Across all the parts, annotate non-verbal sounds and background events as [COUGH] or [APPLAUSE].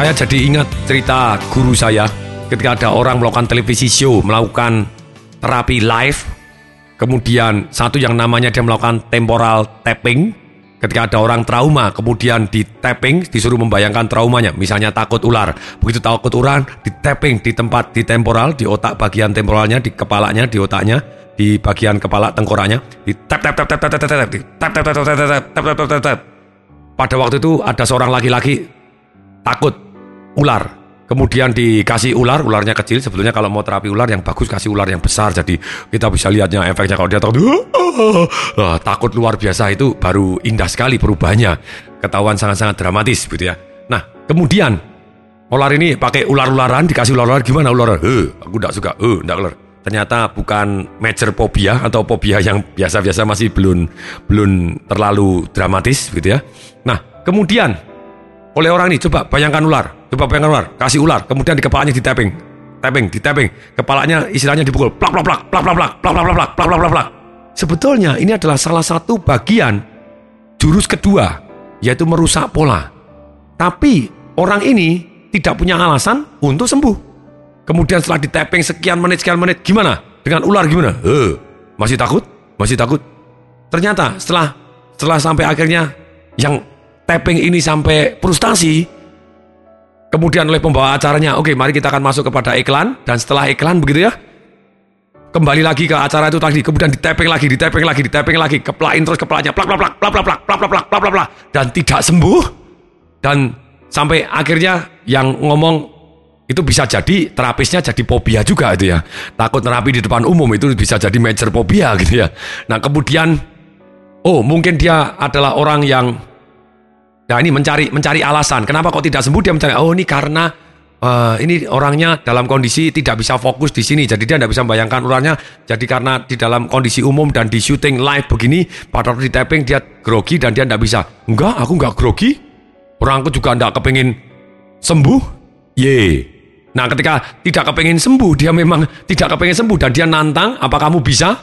Saya jadi ingat cerita guru saya ketika ada orang melakukan televisi show, melakukan terapi live. Kemudian satu yang namanya dia melakukan temporal tapping. Ketika ada orang trauma, kemudian di tapping, disuruh membayangkan traumanya. Misalnya takut ular. Begitu takut ular, di tapping di tempat di temporal, di otak bagian temporalnya, di kepalanya, di otaknya, di bagian kepala tengkoraknya, di tap tap tap tap tap tap tap tap tap tap tap tap tap tap tap tap tap pada waktu itu ada seorang laki-laki takut ular. Kemudian dikasih ular, ularnya kecil. Sebetulnya kalau mau terapi ular yang bagus kasih ular yang besar. Jadi kita bisa lihatnya efeknya kalau dia takut. Uh, [LAUGHS] takut luar biasa itu baru indah sekali perubahannya. Ketahuan sangat-sangat dramatis gitu ya. Nah kemudian ular ini pakai ular-ularan dikasih ular-ularan gimana ular? Eh, aku tidak suka. Eh, tidak ular. Ternyata bukan major phobia atau phobia yang biasa-biasa masih belum belum terlalu dramatis gitu ya. Nah kemudian oleh orang ini coba bayangkan ular, coba bayangkan ular, kasih ular, kemudian di kepalanya di tapping, tapping, di tapping, kepalanya istilahnya dipukul, plak plak plak, plak plak plak, plak plak plak, plak plak plak plak. Sebetulnya ini adalah salah satu bagian jurus kedua, yaitu merusak pola. Tapi orang ini tidak punya alasan untuk sembuh. Kemudian setelah di tapping sekian menit, sekian menit, gimana? Dengan ular gimana? Eh, masih takut? Masih takut? Ternyata setelah setelah sampai akhirnya yang tapping ini sampai frustasi, kemudian oleh pembawa acaranya, oke mari kita akan masuk kepada iklan, dan setelah iklan begitu ya, kembali lagi ke acara itu tadi, kemudian di tapping lagi, di tapping lagi, di tapping lagi, keplain terus kepalanya, plak plak plak, plak plak plak, plak plak plak, plak plak plak, dan tidak sembuh, dan sampai akhirnya yang ngomong itu bisa jadi terapisnya jadi fobia juga itu ya takut terapi di depan umum itu bisa jadi major fobia gitu ya nah kemudian oh mungkin dia adalah orang yang Nah ini mencari mencari alasan. Kenapa kok tidak sembuh? Dia mencari. Oh ini karena uh, ini orangnya dalam kondisi tidak bisa fokus di sini. Jadi dia tidak bisa membayangkan ularnya. Jadi karena di dalam kondisi umum dan di syuting live begini, pada di tapping dia grogi dan dia tidak bisa. Enggak, aku enggak grogi. Orangku juga tidak kepingin sembuh. Ye. Nah ketika tidak kepingin sembuh, dia memang tidak kepingin sembuh dan dia nantang. Apa kamu bisa?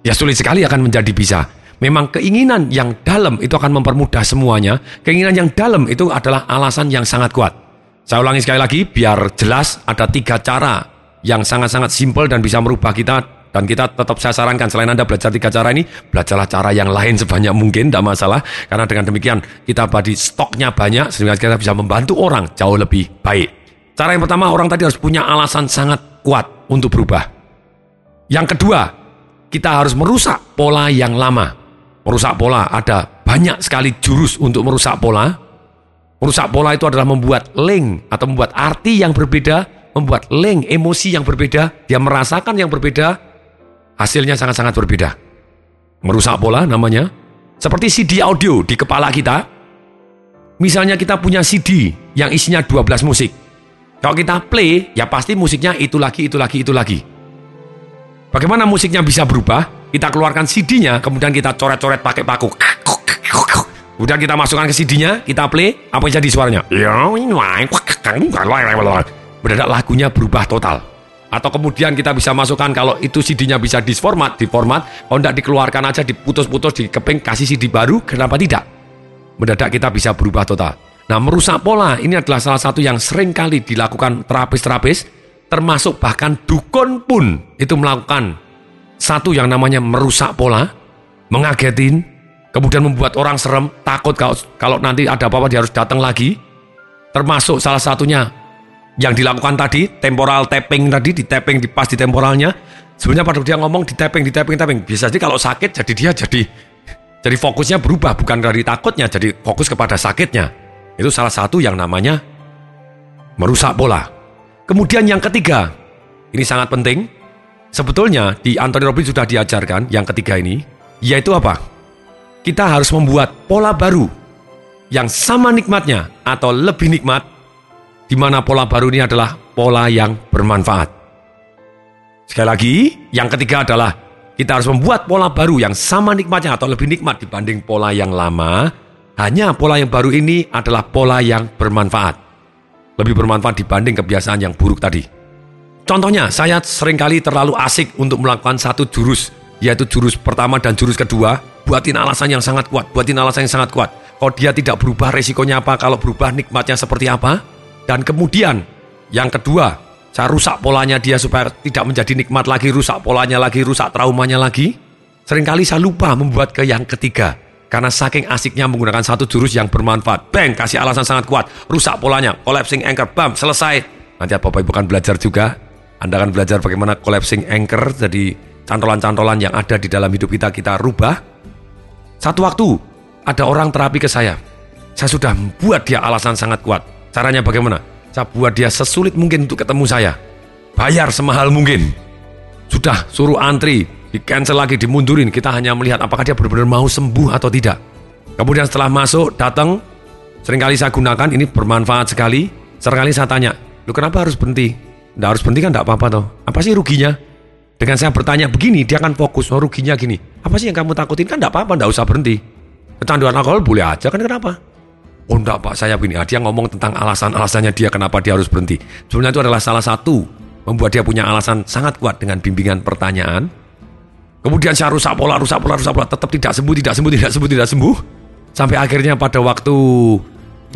Ya sulit sekali akan menjadi bisa. Memang keinginan yang dalam itu akan mempermudah semuanya. Keinginan yang dalam itu adalah alasan yang sangat kuat. Saya ulangi sekali lagi biar jelas ada tiga cara yang sangat-sangat simpel dan bisa merubah kita dan kita tetap saya sarankan selain Anda belajar tiga cara ini, belajarlah cara yang lain sebanyak mungkin, tidak masalah. Karena dengan demikian kita badi stoknya banyak sehingga kita bisa membantu orang jauh lebih baik. Cara yang pertama orang tadi harus punya alasan sangat kuat untuk berubah. Yang kedua, kita harus merusak pola yang lama merusak pola. Ada banyak sekali jurus untuk merusak pola. Merusak pola itu adalah membuat link atau membuat arti yang berbeda, membuat link emosi yang berbeda, dia merasakan yang berbeda, hasilnya sangat-sangat berbeda. Merusak pola namanya, seperti CD audio di kepala kita. Misalnya kita punya CD yang isinya 12 musik. Kalau kita play, ya pasti musiknya itu lagi, itu lagi, itu lagi. Bagaimana musiknya bisa berubah? Kita keluarkan CD-nya, kemudian kita coret-coret pakai paku. Kemudian kita masukkan ke CD-nya, kita play, apa yang jadi suaranya? Mendadak lagunya berubah total. Atau kemudian kita bisa masukkan kalau itu CD-nya bisa disformat, diformat, kalau tidak dikeluarkan aja, diputus-putus, dikeping, kasih CD baru, kenapa tidak? Mendadak kita bisa berubah total. Nah, merusak pola ini adalah salah satu yang sering kali dilakukan terapis-terapis, termasuk bahkan dukun pun itu melakukan satu yang namanya merusak pola, mengagetin, kemudian membuat orang serem, takut kalau, kalau nanti ada apa-apa dia harus datang lagi. Termasuk salah satunya yang dilakukan tadi, temporal tapping tadi, di tapping di pas di temporalnya. Sebenarnya pada dia ngomong di tapping, di tapping, tapping. Bisa jadi kalau sakit jadi dia jadi jadi fokusnya berubah bukan dari takutnya jadi fokus kepada sakitnya. Itu salah satu yang namanya merusak pola. Kemudian yang ketiga, ini sangat penting, Sebetulnya di Anthony Robbins sudah diajarkan yang ketiga ini, yaitu apa? Kita harus membuat pola baru yang sama nikmatnya atau lebih nikmat, di mana pola baru ini adalah pola yang bermanfaat. Sekali lagi, yang ketiga adalah kita harus membuat pola baru yang sama nikmatnya atau lebih nikmat dibanding pola yang lama. Hanya pola yang baru ini adalah pola yang bermanfaat. Lebih bermanfaat dibanding kebiasaan yang buruk tadi. Contohnya, saya sering kali terlalu asik untuk melakukan satu jurus, yaitu jurus pertama dan jurus kedua, buatin alasan yang sangat kuat, buatin alasan yang sangat kuat. Kalau dia tidak berubah, resikonya apa? Kalau berubah, nikmatnya seperti apa? Dan kemudian yang kedua, saya rusak polanya dia supaya tidak menjadi nikmat lagi, rusak polanya lagi, rusak traumanya lagi. Seringkali saya lupa membuat ke yang ketiga. Karena saking asiknya menggunakan satu jurus yang bermanfaat. Bang, kasih alasan sangat kuat. Rusak polanya, collapsing anchor, bam, selesai. Nanti Bapak Ibu kan belajar juga. Anda akan belajar bagaimana collapsing anchor, jadi cantolan-cantolan yang ada di dalam hidup kita, kita rubah. Satu waktu, ada orang terapi ke saya. Saya sudah buat dia alasan sangat kuat. Caranya bagaimana? Saya buat dia sesulit mungkin untuk ketemu saya. Bayar semahal mungkin. Sudah suruh antri, di cancel lagi, dimundurin. Kita hanya melihat apakah dia benar-benar mau sembuh atau tidak. Kemudian setelah masuk, datang, sering kali saya gunakan, ini bermanfaat sekali. Seringkali saya tanya, lu kenapa harus berhenti? Nggak harus berhenti kan nggak apa-apa toh. Apa sih ruginya? Dengan saya bertanya begini, dia akan fokus, oh ruginya gini. Apa sih yang kamu takutin? Kan nggak apa-apa, nggak usah berhenti. Kecanduan alkohol boleh aja kan kenapa? Oh enggak pak, saya begini. Ah, dia ngomong tentang alasan-alasannya dia kenapa dia harus berhenti. Sebenarnya itu adalah salah satu membuat dia punya alasan sangat kuat dengan bimbingan pertanyaan. Kemudian saya rusak pola, rusak pola, rusak pola, tetap tidak sembuh, tidak sembuh, tidak sembuh, tidak sembuh. Sampai akhirnya pada waktu,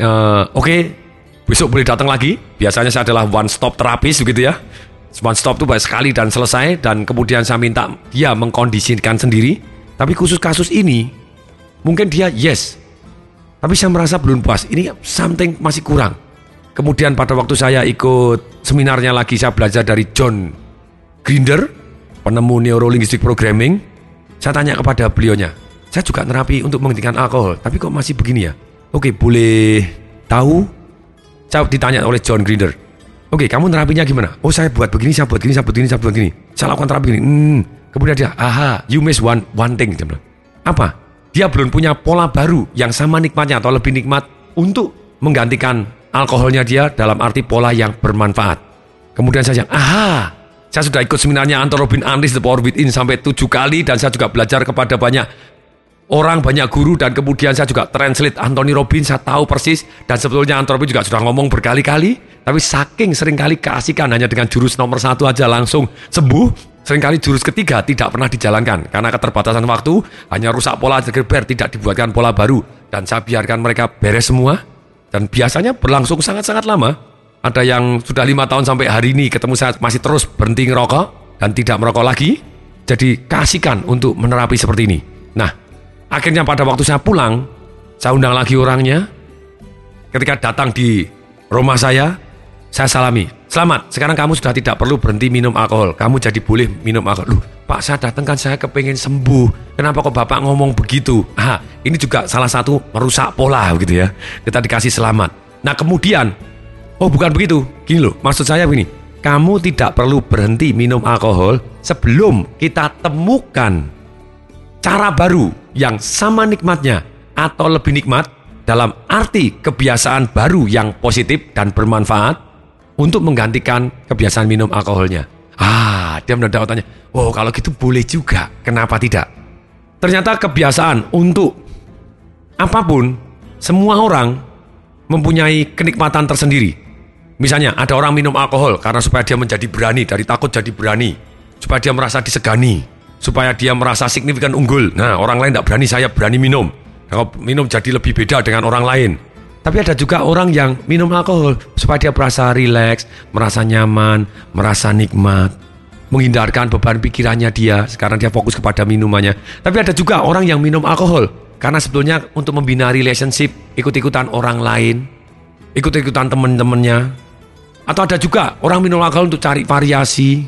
uh, oke, okay, besok boleh datang lagi. Biasanya saya adalah one stop terapis begitu ya. One stop itu baik sekali dan selesai dan kemudian saya minta dia mengkondisikan sendiri. Tapi khusus kasus ini, mungkin dia yes, tapi saya merasa belum puas. Ini something masih kurang. Kemudian pada waktu saya ikut seminarnya lagi, saya belajar dari John Grinder, penemu neurolinguistic programming. Saya tanya kepada beliaunya, saya juga terapi untuk menghentikan alkohol, tapi kok masih begini ya? Oke, boleh tahu? Ditanya oleh John Grinder. Oke, kamu terapinya gimana? Oh, saya buat begini, saya buat begini, saya buat begini, saya buat begini. Saya lakukan terapi begini. Hmm. Kemudian dia, aha, you miss one one thing. Dia bilang, apa? dia belum punya pola baru yang sama nikmatnya atau lebih nikmat untuk menggantikan alkoholnya dia dalam arti pola yang bermanfaat. Kemudian saya aha, saya sudah ikut seminarnya Anton Robin Unleash The Power Within sampai tujuh kali dan saya juga belajar kepada banyak orang, banyak guru dan kemudian saya juga translate Anthony Robbins, saya tahu persis. Dan sebetulnya Anthony Robbins juga sudah ngomong berkali-kali. Tapi saking sering kali keasikan hanya dengan jurus nomor satu aja langsung sembuh. Seringkali jurus ketiga tidak pernah dijalankan. Karena keterbatasan waktu, hanya rusak pola geber, tidak dibuatkan pola baru, dan saya biarkan mereka beres semua, dan biasanya berlangsung sangat-sangat lama. Ada yang sudah lima tahun sampai hari ini ketemu saya masih terus berhenti ngerokok dan tidak merokok lagi, jadi kasihkan untuk menerapi seperti ini. Nah, akhirnya pada waktu saya pulang, saya undang lagi orangnya, ketika datang di rumah saya, saya salami. Selamat, sekarang kamu sudah tidak perlu berhenti minum alkohol. Kamu jadi boleh minum alkohol. Loh, Pak, saya datang kan saya kepengen sembuh. Kenapa kok Bapak ngomong begitu? Ah, ini juga salah satu merusak pola gitu ya. Kita dikasih selamat. Nah, kemudian, oh bukan begitu. Gini loh, maksud saya begini. Kamu tidak perlu berhenti minum alkohol sebelum kita temukan cara baru yang sama nikmatnya atau lebih nikmat dalam arti kebiasaan baru yang positif dan bermanfaat untuk menggantikan kebiasaan minum alkoholnya. Ah, dia mendadak otaknya, oh kalau gitu boleh juga, kenapa tidak? Ternyata kebiasaan untuk apa pun, semua orang mempunyai kenikmatan tersendiri. Misalnya ada orang minum alkohol karena supaya dia menjadi berani, dari takut jadi berani. Supaya dia merasa disegani, supaya dia merasa signifikan unggul. Nah orang lain tidak berani, saya berani minum. Kalau minum jadi lebih beda dengan orang lain. Tapi ada juga orang yang minum alkohol supaya dia merasa rileks, merasa nyaman, merasa nikmat, menghindarkan beban pikirannya dia. Sekarang dia fokus kepada minumannya. Tapi ada juga orang yang minum alkohol karena sebetulnya untuk membina relationship, ikut-ikutan orang lain, ikut-ikutan teman-temannya. Atau ada juga orang minum alkohol untuk cari variasi.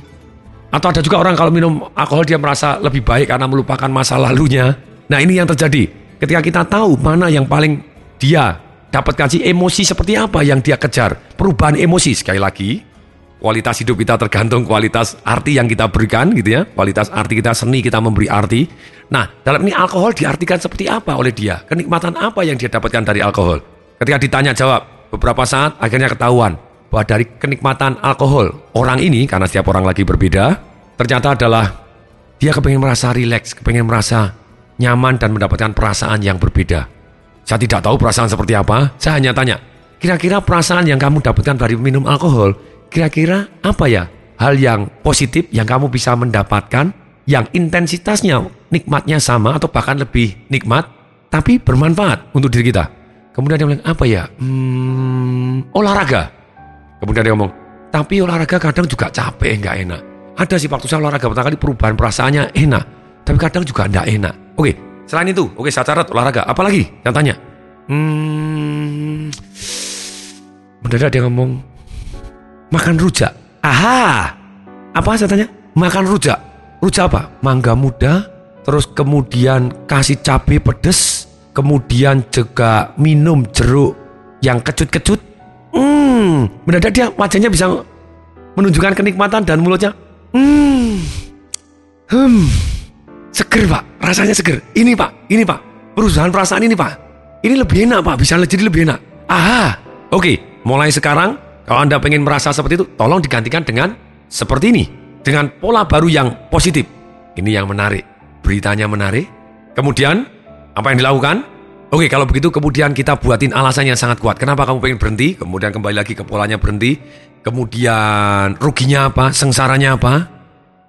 Atau ada juga orang kalau minum alkohol dia merasa lebih baik karena melupakan masa lalunya. Nah ini yang terjadi. Ketika kita tahu mana yang paling dia dapat kasih emosi seperti apa yang dia kejar. Perubahan emosi sekali lagi. Kualitas hidup kita tergantung kualitas arti yang kita berikan gitu ya. Kualitas arti kita seni kita memberi arti. Nah, dalam ini alkohol diartikan seperti apa oleh dia? Kenikmatan apa yang dia dapatkan dari alkohol? Ketika ditanya jawab, beberapa saat akhirnya ketahuan bahwa dari kenikmatan alkohol orang ini karena setiap orang lagi berbeda, ternyata adalah dia kepengen merasa rileks, kepengen merasa nyaman dan mendapatkan perasaan yang berbeda. Saya tidak tahu perasaan seperti apa. Saya hanya tanya, kira-kira perasaan yang kamu dapatkan dari minum alkohol, kira-kira apa ya? Hal yang positif yang kamu bisa mendapatkan, yang intensitasnya nikmatnya sama atau bahkan lebih nikmat, tapi bermanfaat untuk diri kita. Kemudian dia bilang, apa ya? Hmm, olahraga. Kemudian dia ngomong, tapi olahraga kadang juga capek, nggak enak. Ada sih waktu saya olahraga pertama kali perubahan perasaannya enak, tapi kadang juga nggak enak. Oke, selain itu, oke saya catat olahraga. Apalagi yang tanya? Hmm, mendadak dia ngomong, makan rujak. Aha, apa saya tanya? Makan rujak. Rujak apa? Mangga muda, terus kemudian kasih cabai pedes, kemudian juga minum jeruk yang kecut-kecut. Hmm, mendadak dia wajahnya bisa menunjukkan kenikmatan dan mulutnya. Hmm, hmm, seger pak, rasanya seger. Ini pak, ini pak, perusahaan perasaan ini pak. Ini lebih enak pak, bisa jadi lebih enak. Aha, oke, mulai sekarang kalau anda pengen merasa seperti itu, tolong digantikan dengan seperti ini, dengan pola baru yang positif. Ini yang menarik, beritanya menarik. Kemudian apa yang dilakukan? Oke, kalau begitu kemudian kita buatin alasan yang sangat kuat. Kenapa kamu pengen berhenti? Kemudian kembali lagi ke polanya berhenti. Kemudian ruginya apa? Sengsaranya apa?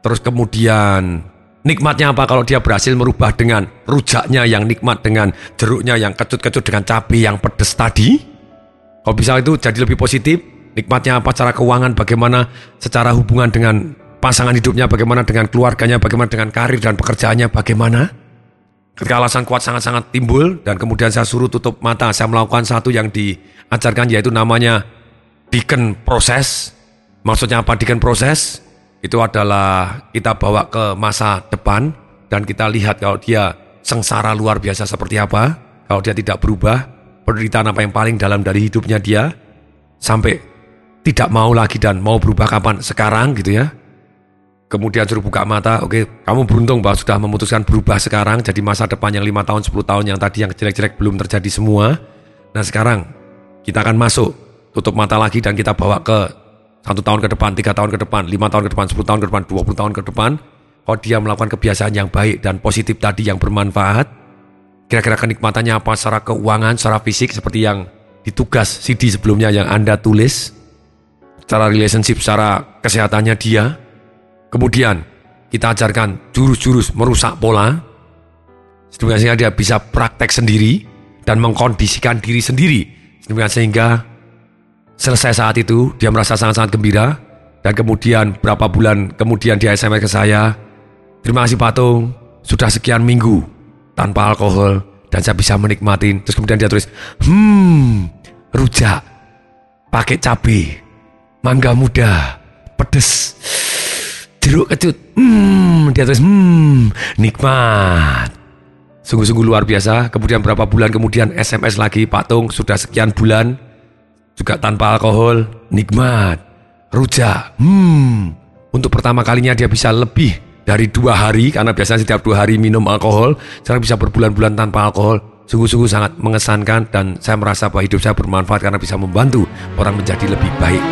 Terus kemudian nikmatnya apa kalau dia berhasil merubah dengan rujaknya yang nikmat dengan jeruknya yang kecut-kecut dengan cabai yang pedes tadi? Kalau bisa itu jadi lebih positif, nikmatnya apa cara keuangan, bagaimana secara hubungan dengan pasangan hidupnya, bagaimana dengan keluarganya, bagaimana dengan karir dan pekerjaannya, bagaimana? Ketika alasan kuat sangat-sangat timbul dan kemudian saya suruh tutup mata, saya melakukan satu yang diajarkan yaitu namanya diken proses. Maksudnya apa diken proses? Itu adalah kita bawa ke masa depan dan kita lihat kalau dia sengsara luar biasa seperti apa, kalau dia tidak berubah, penderitaan apa yang paling dalam dari hidupnya dia, sampai tidak mau lagi dan mau berubah kapan sekarang gitu ya kemudian suruh buka mata, oke, okay, kamu beruntung bahwa sudah memutuskan berubah sekarang, jadi masa depan yang lima tahun, 10 tahun yang tadi yang jelek-jelek belum terjadi semua. Nah sekarang kita akan masuk, tutup mata lagi dan kita bawa ke satu tahun ke depan, tiga tahun ke depan, lima tahun ke depan, 10 tahun ke depan, 20 tahun ke depan. Kalau dia melakukan kebiasaan yang baik dan positif tadi yang bermanfaat, kira-kira kenikmatannya apa secara keuangan, secara fisik seperti yang ditugas CD sebelumnya yang Anda tulis, secara relationship, secara kesehatannya dia, Kemudian kita ajarkan jurus-jurus merusak pola, sehingga dia bisa praktek sendiri dan mengkondisikan diri sendiri, sehingga selesai saat itu dia merasa sangat-sangat gembira. Dan kemudian berapa bulan kemudian dia SMS ke saya, terima kasih Patung, sudah sekian minggu tanpa alkohol dan saya bisa menikmati. Terus kemudian dia tulis, hmm, rujak, pakai cabai, mangga muda, pedes jeruk kecut. Hmm, dia terus hmm, nikmat. Sungguh-sungguh luar biasa. Kemudian berapa bulan kemudian SMS lagi Pak Tung sudah sekian bulan juga tanpa alkohol, nikmat. Rujak. Hmm. Untuk pertama kalinya dia bisa lebih dari dua hari karena biasanya setiap dua hari minum alkohol. Sekarang bisa berbulan-bulan tanpa alkohol. Sungguh-sungguh sangat mengesankan dan saya merasa bahwa hidup saya bermanfaat karena bisa membantu orang menjadi lebih baik.